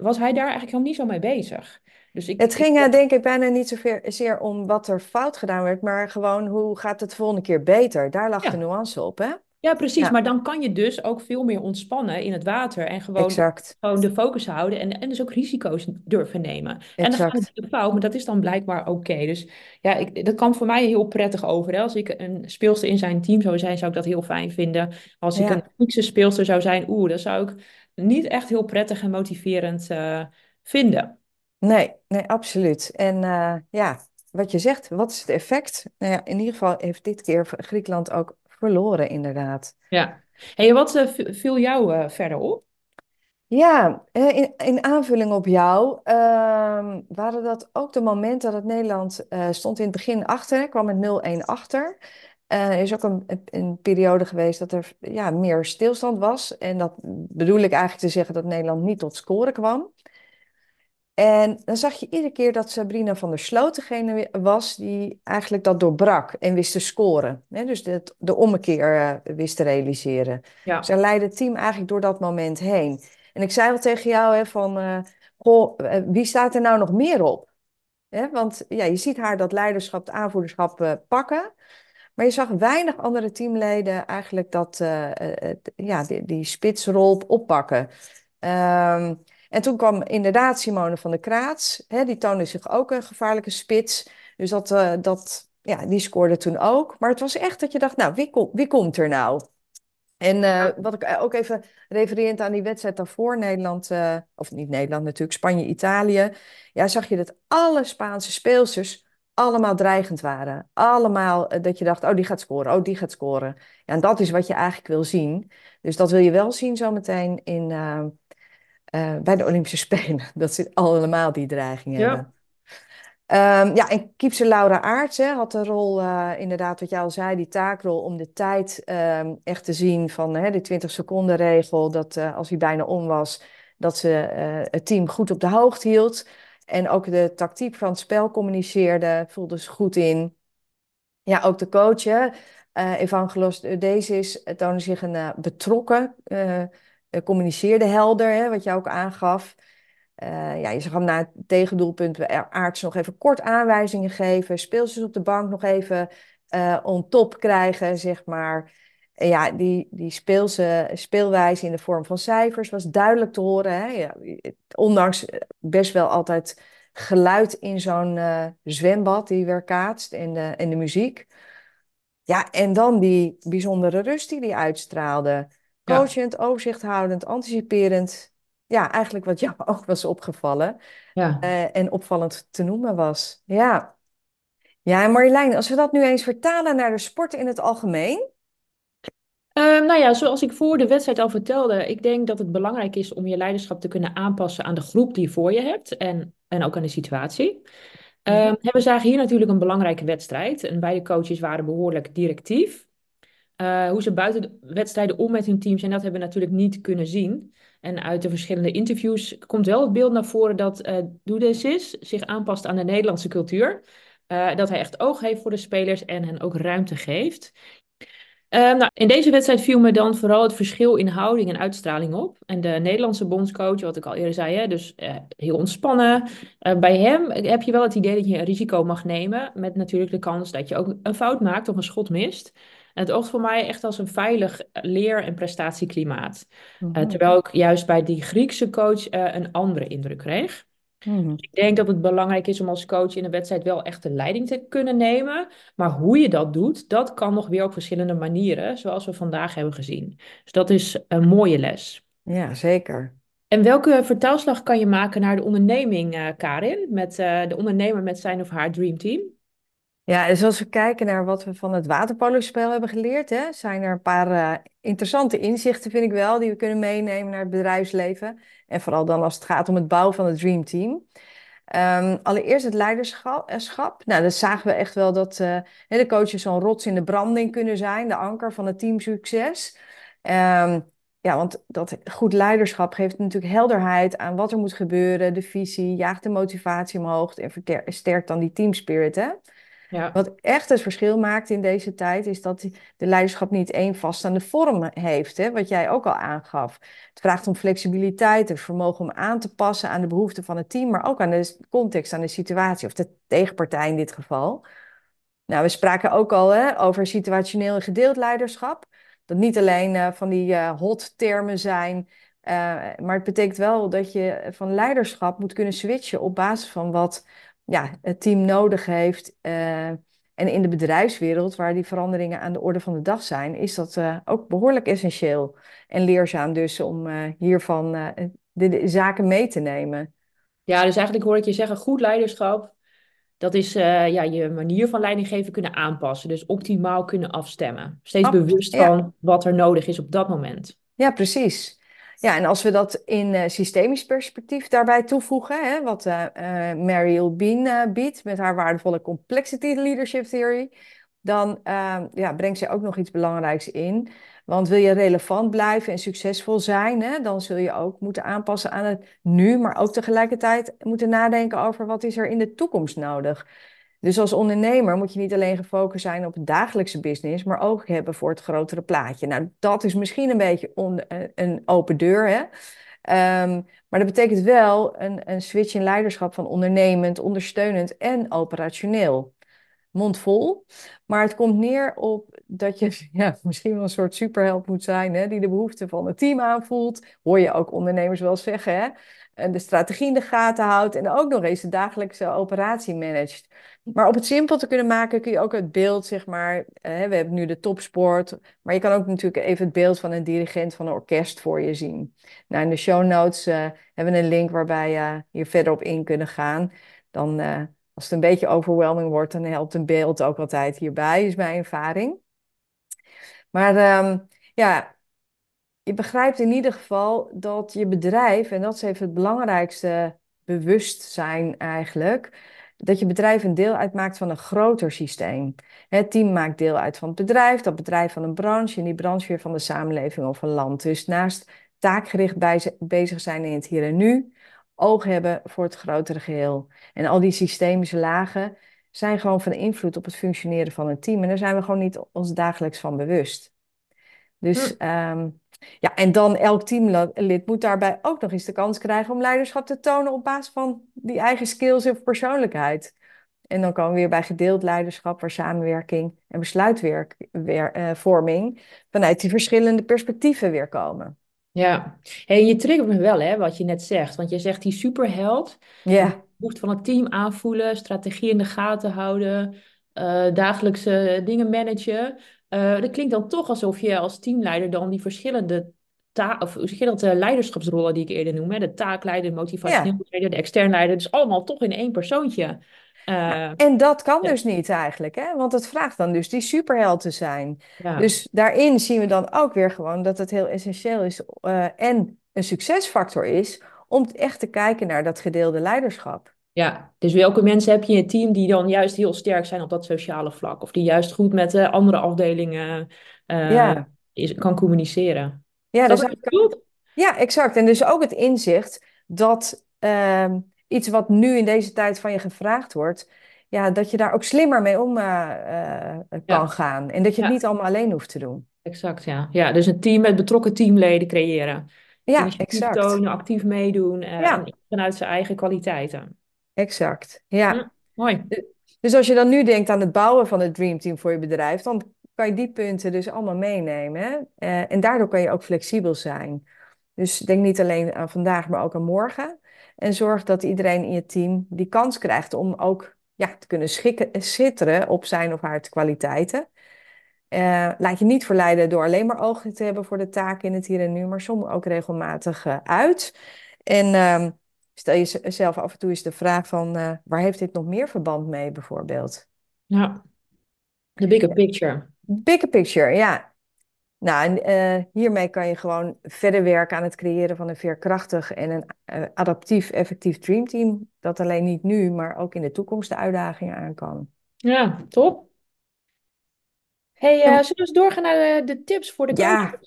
was hij daar eigenlijk nog niet zo mee bezig. Dus ik, het ging ik, denk ik bijna niet zozeer om wat er fout gedaan werd, maar gewoon hoe gaat het de volgende keer beter? Daar lag ja. de nuance op, hè? Ja, precies. Ja. Maar dan kan je dus ook veel meer ontspannen in het water en gewoon, gewoon de focus houden en, en dus ook risico's durven nemen. Exact. En dan gaat het fout, maar dat is dan blijkbaar oké. Okay. Dus ja, ik, dat kan voor mij heel prettig over. Hè? Als ik een speelster in zijn team zou zijn, zou ik dat heel fijn vinden. Als ik ja. een Griekse speelster zou zijn, oeh, dat zou ik niet echt heel prettig en motiverend uh, vinden. Nee, nee, absoluut. En uh, ja, wat je zegt, wat is het effect? Nou ja, in ieder geval heeft dit keer Griekenland ook verloren, inderdaad. Ja. En wat uh, viel jou uh, verder op? Ja, in, in aanvulling op jou uh, waren dat ook de momenten dat het Nederland stond in het begin achter, kwam met 0-1 achter. er is ook een, een, periode geweest dat er ja, meer stilstand was. En dat bedoel ik eigenlijk te zeggen dat Nederland niet tot scoren kwam. En dan zag je iedere keer dat Sabrina van der Sloot degene was die eigenlijk dat doorbrak en wist te scoren. dus de, de ommekeer uh, wist te realiseren. Ja. Zij leidde het team eigenlijk door dat moment heen. En ik zei wel tegen jou hè, van, uh, goh, uh, wie staat er nou nog meer op? Hè, want ja, je ziet haar dat leiderschap, het aanvoerderschap pakken. Maar je zag weinig andere teamleden eigenlijk dat, ja, die, die spitsrol oppakken. Um, en toen kwam inderdaad Simone van der Kraats. Hè, die toonde zich ook een gevaarlijke spits. Dus dat, uh, dat, ja, die scoorde toen ook. Maar het was echt dat je dacht, nou, wie, kom, wie komt er nou? En uh, wat ik ook even refererend aan die wedstrijd daarvoor, Nederland, uh, of niet Nederland natuurlijk, Spanje-Italië. Ja, zag je dat alle Spaanse speelsters allemaal dreigend waren. Allemaal eh, dat je dacht, oh, die gaat scoren, oh, die gaat scoren. Ja, en dat is wat je eigenlijk wil zien. Dus dat wil je wel zien zometeen in, uh, uh, bij de Olympische Spelen. Dat ze allemaal die dreiging Ja. hebben. Ehm, ja, en Kiepse Laura Aerts hè, had de rol, eh, inderdaad, wat jij al zei, die taakrol om de tijd ehm, echt te zien van hè, de 20 seconden regel. Dat eh, als hij bijna om was, dat ze eh, het team goed op de hoogte hield. En ook de tactiek van het spel communiceerde, voelde ze goed in. Ja, ook de coach, hè, eh, Evangelos Dezis, toonde zich een eh, betrokken, eh, eh, communiceerde helder, hè, wat jij ook aangaf. Eh, ja, je zag hem na het tegendoelpunt bij Aarts nog even kort aanwijzingen geven. Speelsters op de bank nog even eh on top krijgen, zeg maar. Ja, die, die speelse, speelwijze in de vorm van cijfers was duidelijk te horen. Hè? Ja, ondanks best wel altijd geluid in zo'n eh, zwembad die weerkaatst en de, en de muziek. Ja, en dan die bijzondere rust die die uitstraalde. Ja. Coachend, overzichthoudend, anticiperend. Ja, eigenlijk wat jou ook was opgevallen Ja. eh, en opvallend te noemen was. Ja. Ja, en Marjolein, als we dat nu eens vertalen naar de sport in het algemeen. Ehm, nou ja, zoals ik voor de wedstrijd al vertelde, ik denk dat het belangrijk is om je leiderschap te kunnen aanpassen aan de groep die je voor je hebt en, en ook aan de situatie. Ehm, Mhm. hè, we zagen hier natuurlijk een belangrijke wedstrijd en beide coaches waren behoorlijk directief. Eh, hoe ze buiten de wedstrijden om met hun teams en dat hebben we natuurlijk niet kunnen zien. En uit de verschillende interviews komt wel het beeld naar voren dat eh Doedesis zich aanpast aan de Nederlandse cultuur. Eh, dat hij echt oog heeft voor de spelers en hen ook ruimte geeft. Eh, nou, in deze wedstrijd viel me dan vooral het verschil in houding en uitstraling op. En de Nederlandse bondscoach, wat ik al eerder zei, hè, dus heel ontspannen. Bij hem heb je wel het idee dat je een risico mag nemen, met natuurlijk de kans dat je ook een fout maakt of een schot mist. En het oogt voor mij echt als een veilig leer- en prestatieklimaat. Eh, Mhm. terwijl ik juist bij die Griekse coach eh, een andere indruk kreeg. Mhm. Ik denk dat het belangrijk is om als coach in een wedstrijd wel echt de leiding te kunnen nemen. Maar hoe je dat doet, dat kan nog weer op verschillende manieren, zoals we vandaag hebben gezien. Dus dat is een mooie les. Ja, zeker. En welke vertaalslag kan je maken naar de onderneming, eh, Karin? Met de ondernemer met zijn of haar Dream Team? Ja, dus als we kijken naar wat we van het waterpolospel hebben geleerd, hè, zijn er een paar eh, interessante inzichten, vind ik wel, die we kunnen meenemen naar het bedrijfsleven. En vooral dan als het gaat om het bouwen van het Dream Team. Ehm, allereerst het leiderschap. schap. Nou, dat zagen we echt wel dat hè, de coaches zo'n rots in de branding kunnen zijn, de anker van het teamsucces. Ehm, ja, want dat goed leiderschap geeft natuurlijk helderheid aan wat er moet gebeuren, de visie, jaagt de motivatie omhoog en verter- sterkt dan die teamspirit, hè? Ja, Wat echt het verschil maakt in deze tijd, is dat de leiderschap niet één vaststaande vorm heeft, hè, wat jij ook al aangaf. Het vraagt om flexibiliteit, het vermogen om aan te passen aan de behoeften van het team, maar ook aan de context, aan de situatie, of de tegenpartij in dit geval. Nou, we spraken ook al hè, over situationeel en gedeeld leiderschap. Dat niet alleen eh, van die eh, hot termen zijn, eh, maar het betekent wel dat je van leiderschap moet kunnen switchen op basis van wat ja, het team nodig heeft. eh, en in de bedrijfswereld, waar die veranderingen aan de orde van de dag zijn, is dat eh, ook behoorlijk essentieel en leerzaam dus om eh, hiervan de, de zaken mee te nemen. ja, dus eigenlijk hoor ik je zeggen, goed leiderschap, dat is ja, je manier van leiding geven kunnen aanpassen. Dus optimaal kunnen afstemmen. Steeds Ab- bewust ja. van wat er nodig is op dat moment. Ja, precies. Ja, en als we dat in eh, systemisch perspectief daarbij toevoegen, hè, wat eh eh, Bean eh, biedt met haar waardevolle Complexity Leadership Theory, dan eh, ja, brengt zij ook nog iets belangrijks in. Want wil je relevant blijven en succesvol zijn, hè, dan zul je ook moeten aanpassen aan het nu, maar ook tegelijkertijd moeten nadenken over wat is er in de toekomst nodig. Dus als ondernemer moet je niet alleen gefocust zijn op het dagelijkse business, maar ook hebben voor het grotere plaatje. Nou, dat is misschien een beetje een- een open deur, hè? Ehm, maar dat betekent wel een, een switch in leiderschap van ondernemend, ondersteunend en operationeel. Mondvol. Maar het komt neer op dat je ja, misschien wel een soort superheld moet zijn, hè, die de behoeften van het team aanvoelt. Hoor je ook ondernemers wel zeggen, hè? De strategie in de gaten houdt en ook nog eens de dagelijkse operatie managt. Maar op het simpel te kunnen maken kun je ook het beeld, zeg maar, eh, we hebben nu de topsport, maar je kan ook natuurlijk even het beeld van een dirigent van een orkest voor je zien. Nou, in de show notes eh, hebben we een link waarbij je hier verder op in kunnen gaan. Dan eh, als het een beetje overwhelming wordt, dan helpt een beeld ook altijd hierbij, is mijn ervaring. Maar ehm, ja, je begrijpt in ieder geval dat je bedrijf, en dat is even het belangrijkste bewustzijn eigenlijk, dat je bedrijf een deel uitmaakt van een groter systeem. Het team maakt deel uit van het bedrijf, dat bedrijf van een branche en die branche weer van de samenleving of een land. Dus naast taakgericht bezig zijn in het hier en nu, oog hebben voor het grotere geheel. En al die systemische lagen zijn gewoon van invloed op het functioneren van een team. En daar zijn we gewoon niet ons dagelijks van bewust. Dus Hm. ehm, ja, en dan elk teamlid moet daarbij ook nog eens de kans krijgen om leiderschap te tonen op basis van die eigen skills of persoonlijkheid. En dan komen we weer bij gedeeld leiderschap, waar samenwerking en besluitvorming vanuit die verschillende perspectieven weer komen. Ja, hey, je triggert me wel, hè, wat je net zegt. Want je zegt die superheld, Ja, hoeft van het team aanvoelen, strategie in de gaten houden, eh, dagelijkse dingen managen. Eh, dat klinkt dan toch alsof je als teamleider dan die verschillende, ta of verschillende leiderschapsrollen die ik eerder noem, hè, de taakleider, de motivationeel ja. leider, de extern leider, dus allemaal toch in één persoontje. Eh, en dat kan ja, dus niet eigenlijk, hè? Want het vraagt dan dus die superheld te zijn. ja, Dus daarin zien we dan ook weer gewoon dat het heel essentieel is eh, en een succesfactor is om echt te kijken naar dat gedeelde leiderschap. Ja. Dus welke mensen heb je in je team die dan juist heel sterk zijn op dat sociale vlak? Of die juist goed met de andere afdelingen eh, Ja, is, kan communiceren? ja, Is dat eigenlijk bedoelt? Ja, exact. En dus ook het inzicht dat ehm, iets wat nu in deze tijd van je gevraagd wordt, ja, dat je daar ook slimmer mee om eh, eh, kan Ja, gaan. En dat je het ja, niet allemaal alleen hoeft te doen. exact. Ja. ja, dus een team met betrokken teamleden creëren. Ja, exact. tonen, actief meedoen eh, en Ja, vanuit zijn eigen kwaliteiten. Exact. Ja. mooi. Dus als je dan nu denkt aan het bouwen van het Dream Team voor je bedrijf, dan kan je die punten dus allemaal meenemen. hè. Eh, en daardoor kan je ook flexibel zijn. Dus denk niet alleen aan vandaag, maar ook aan morgen. En zorg dat iedereen in je team die kans krijgt om ook ja, te kunnen schikken, schitteren op zijn of haar kwaliteiten. Eh, laat je niet verleiden door alleen maar oog te hebben voor de taken in het hier en nu, maar soms ook regelmatig eh, uit. En ehm, stel jezelf af en toe eens de vraag van eh, waar heeft dit nog meer verband mee, bijvoorbeeld? Ja, de bigger picture. Bigger picture, ja. Nou, en eh, hiermee kan je gewoon verder werken aan het creëren van een veerkrachtig en een eh, adaptief, effectief dreamteam. Dat alleen niet nu, maar ook in de toekomst de uitdagingen aan kan. Ja, top. Hey, En zullen we eens doorgaan naar de, de tips voor de coaches? ja,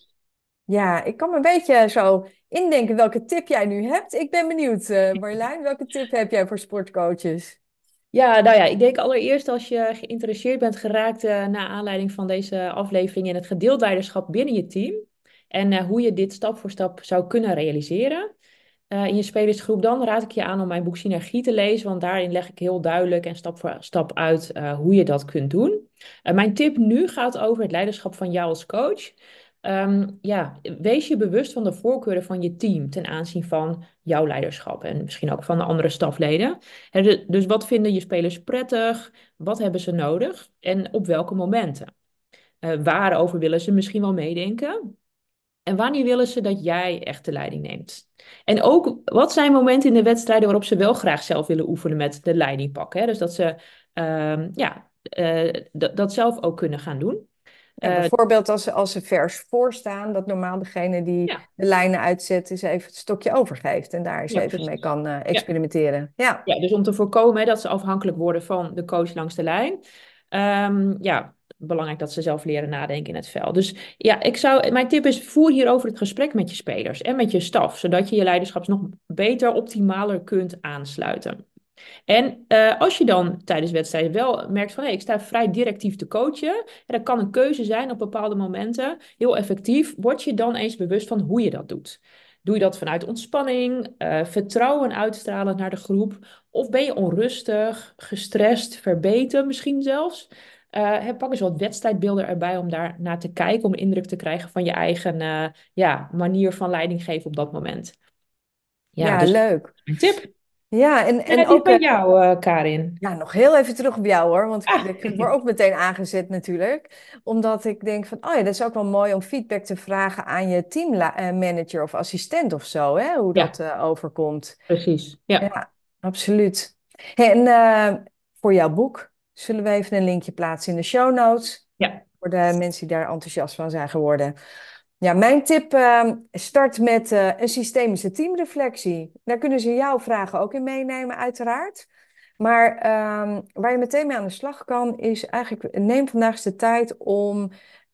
ik kan me een beetje zo indenken welke tip jij nu hebt. Ik ben benieuwd, eh Marjolein, welke tip heb jij voor sportcoaches? Ja, nou ja, ik denk allereerst als je geïnteresseerd bent geraakt uh, naar aanleiding van deze aflevering in het gedeeld leiderschap binnen je team en uh, hoe je dit stap voor stap zou kunnen realiseren. Uh, in je spelersgroep dan raad ik je aan om mijn boek Synergie te lezen, want daarin leg ik heel duidelijk en stap voor stap uit hoe je dat kunt doen. mijn tip nu gaat over het leiderschap van jou als coach. Um, ja, wees je bewust van de voorkeuren van je team ten aanzien van jouw leiderschap en misschien ook van de andere stafleden. Dus wat vinden je spelers prettig? Wat hebben ze nodig? En op welke momenten? Uh, waarover willen ze misschien wel meedenken? En wanneer willen ze dat jij echt de leiding neemt? En ook, wat zijn momenten in de wedstrijden waarop ze wel graag zelf willen oefenen met de leiding pakken? Dus dat ze uh, ja, uh, dat zelf ook kunnen gaan doen. Ja, bijvoorbeeld als ze, als ze vers voorstaan, dat normaal degene die ja. de lijnen uitzet, eens even het stokje overgeeft en daar eens Ja, even mee kan uh, experimenteren. Ja. Ja, dus om te voorkomen hè, dat ze afhankelijk worden van de coach langs de lijn. Um, ja, belangrijk dat ze zelf leren nadenken in het veld. Dus ja, ik zou, mijn tip is: voer hierover het gesprek met je spelers en met je staf, zodat je je leiderschap nog beter, optimaler kunt aansluiten. En uh, als je dan tijdens wedstrijden wel merkt van hé, hey, ik sta vrij directief te coachen, en dat kan een keuze zijn op bepaalde momenten, heel effectief, word je dan eens bewust van hoe je dat doet. Doe je dat vanuit ontspanning, uh, vertrouwen uitstralen naar de groep? Of ben je onrustig, gestrest, verbeten misschien zelfs? Uh, pak eens wat wedstrijdbeelden erbij om daar naar te kijken, om indruk te krijgen van je eigen ja, manier van leiding geven op dat moment. Ja, ja dus leuk. Een tip. Ja, en, en, en ook bij jou, uh, Karin. Ja, nog heel even terug op jou hoor, want Ah. ik, word ook meteen aangezet natuurlijk. Omdat ik denk van, oh ja, dat is ook wel mooi om feedback te vragen aan je teammanager of assistent of zo, hè, hoe Ja. dat uh, overkomt. Precies, ja. Ja, absoluut. En uh, voor jouw boek. Zullen we even een linkje plaatsen in de show notes? Ja. Voor de mensen die daar enthousiast van zijn geworden. Ja, mijn tip uh, start met uh, een systemische teamreflectie. Daar kunnen ze jouw vragen ook in meenemen, uiteraard. Maar um, waar je meteen mee aan de slag kan, is eigenlijk neem vandaag de tijd om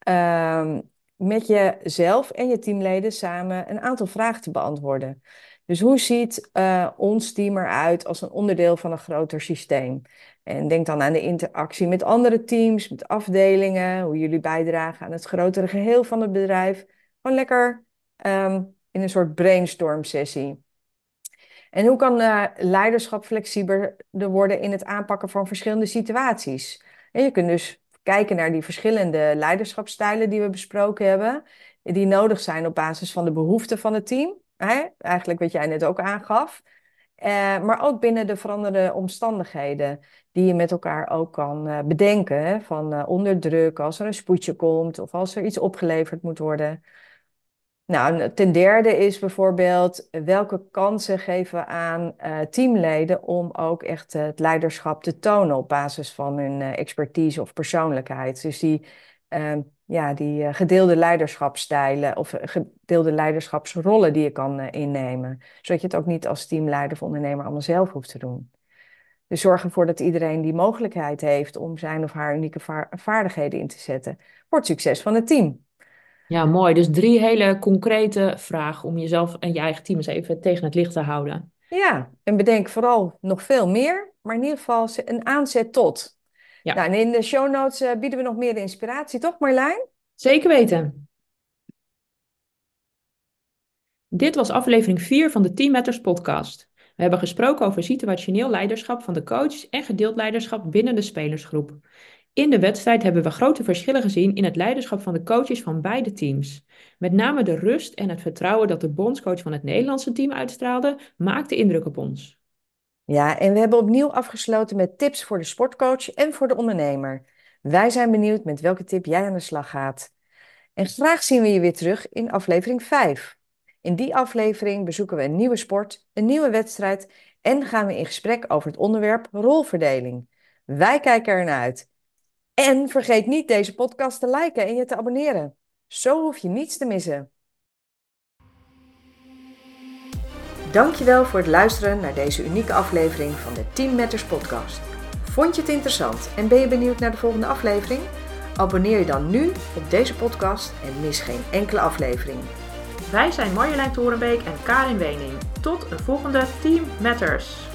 uh, met jezelf en je teamleden samen een aantal vragen te beantwoorden. Dus hoe ziet uh, ons team eruit als een onderdeel van een groter systeem? En denk dan aan de interactie met andere teams, met afdelingen, hoe jullie bijdragen aan het grotere geheel van het bedrijf. Gewoon lekker um, in een soort brainstorm sessie. En hoe kan uh, leiderschap flexibeler worden in het aanpakken van verschillende situaties? En je kunt dus kijken naar die verschillende leiderschapstijlen die we besproken hebben, die nodig zijn op basis van de behoeften van het team. Hè? Eigenlijk wat jij net ook aangaf. Uh, maar ook binnen de veranderde omstandigheden die je met elkaar ook kan uh, bedenken. Hè? Van onder druk, als er een spoedje komt of als er iets opgeleverd moet worden. Nou, ten derde is bijvoorbeeld welke kansen geven we aan uh, teamleden om ook echt het leiderschap te tonen op basis van hun expertise of persoonlijkheid. Dus die, uh, ja, die gedeelde leiderschapstijlen of gedeelde leiderschapsrollen die je kan innemen. Zodat je het ook niet als teamleider of ondernemer allemaal zelf hoeft te doen. Dus zorg ervoor dat iedereen die mogelijkheid heeft om zijn of haar unieke vaardigheden in te zetten voor het succes van het team. Ja, mooi. Dus drie hele concrete vragen om jezelf en je eigen team eens even tegen het licht te houden. Ja, en bedenk vooral nog veel meer, maar in ieder geval een aanzet tot. Ja. Nou, en in de show notes uh, bieden we nog meer inspiratie, toch Marlijn? Zeker weten. Dit was aflevering 4 van de Team Matters podcast. We hebben gesproken over situationeel leiderschap van de coach en gedeeld leiderschap binnen de spelersgroep. In de wedstrijd hebben we grote verschillen gezien in het leiderschap van de coaches van beide teams. Met name de rust en het vertrouwen dat de bondscoach van het Nederlandse team uitstraalde, maakte indruk op ons. Ja, en we hebben opnieuw afgesloten met tips voor de sportcoach en voor de ondernemer. Wij zijn benieuwd met welke tip jij aan de slag gaat. En graag zien we je weer terug in aflevering 5. In die aflevering bezoeken we een nieuwe sport, een nieuwe wedstrijd en gaan we in gesprek over het onderwerp rolverdeling. Wij kijken ernaar uit. En vergeet niet deze podcast te liken en je te abonneren. Zo hoef je niets te missen. Dankjewel voor het luisteren naar deze unieke aflevering van de Team Matters podcast. Vond je het interessant en ben je benieuwd naar de volgende aflevering? Abonneer je dan nu op deze podcast en mis geen enkele aflevering. Wij zijn Marjolein Torenbeek en Karin Wening. Tot een volgende Team Matters.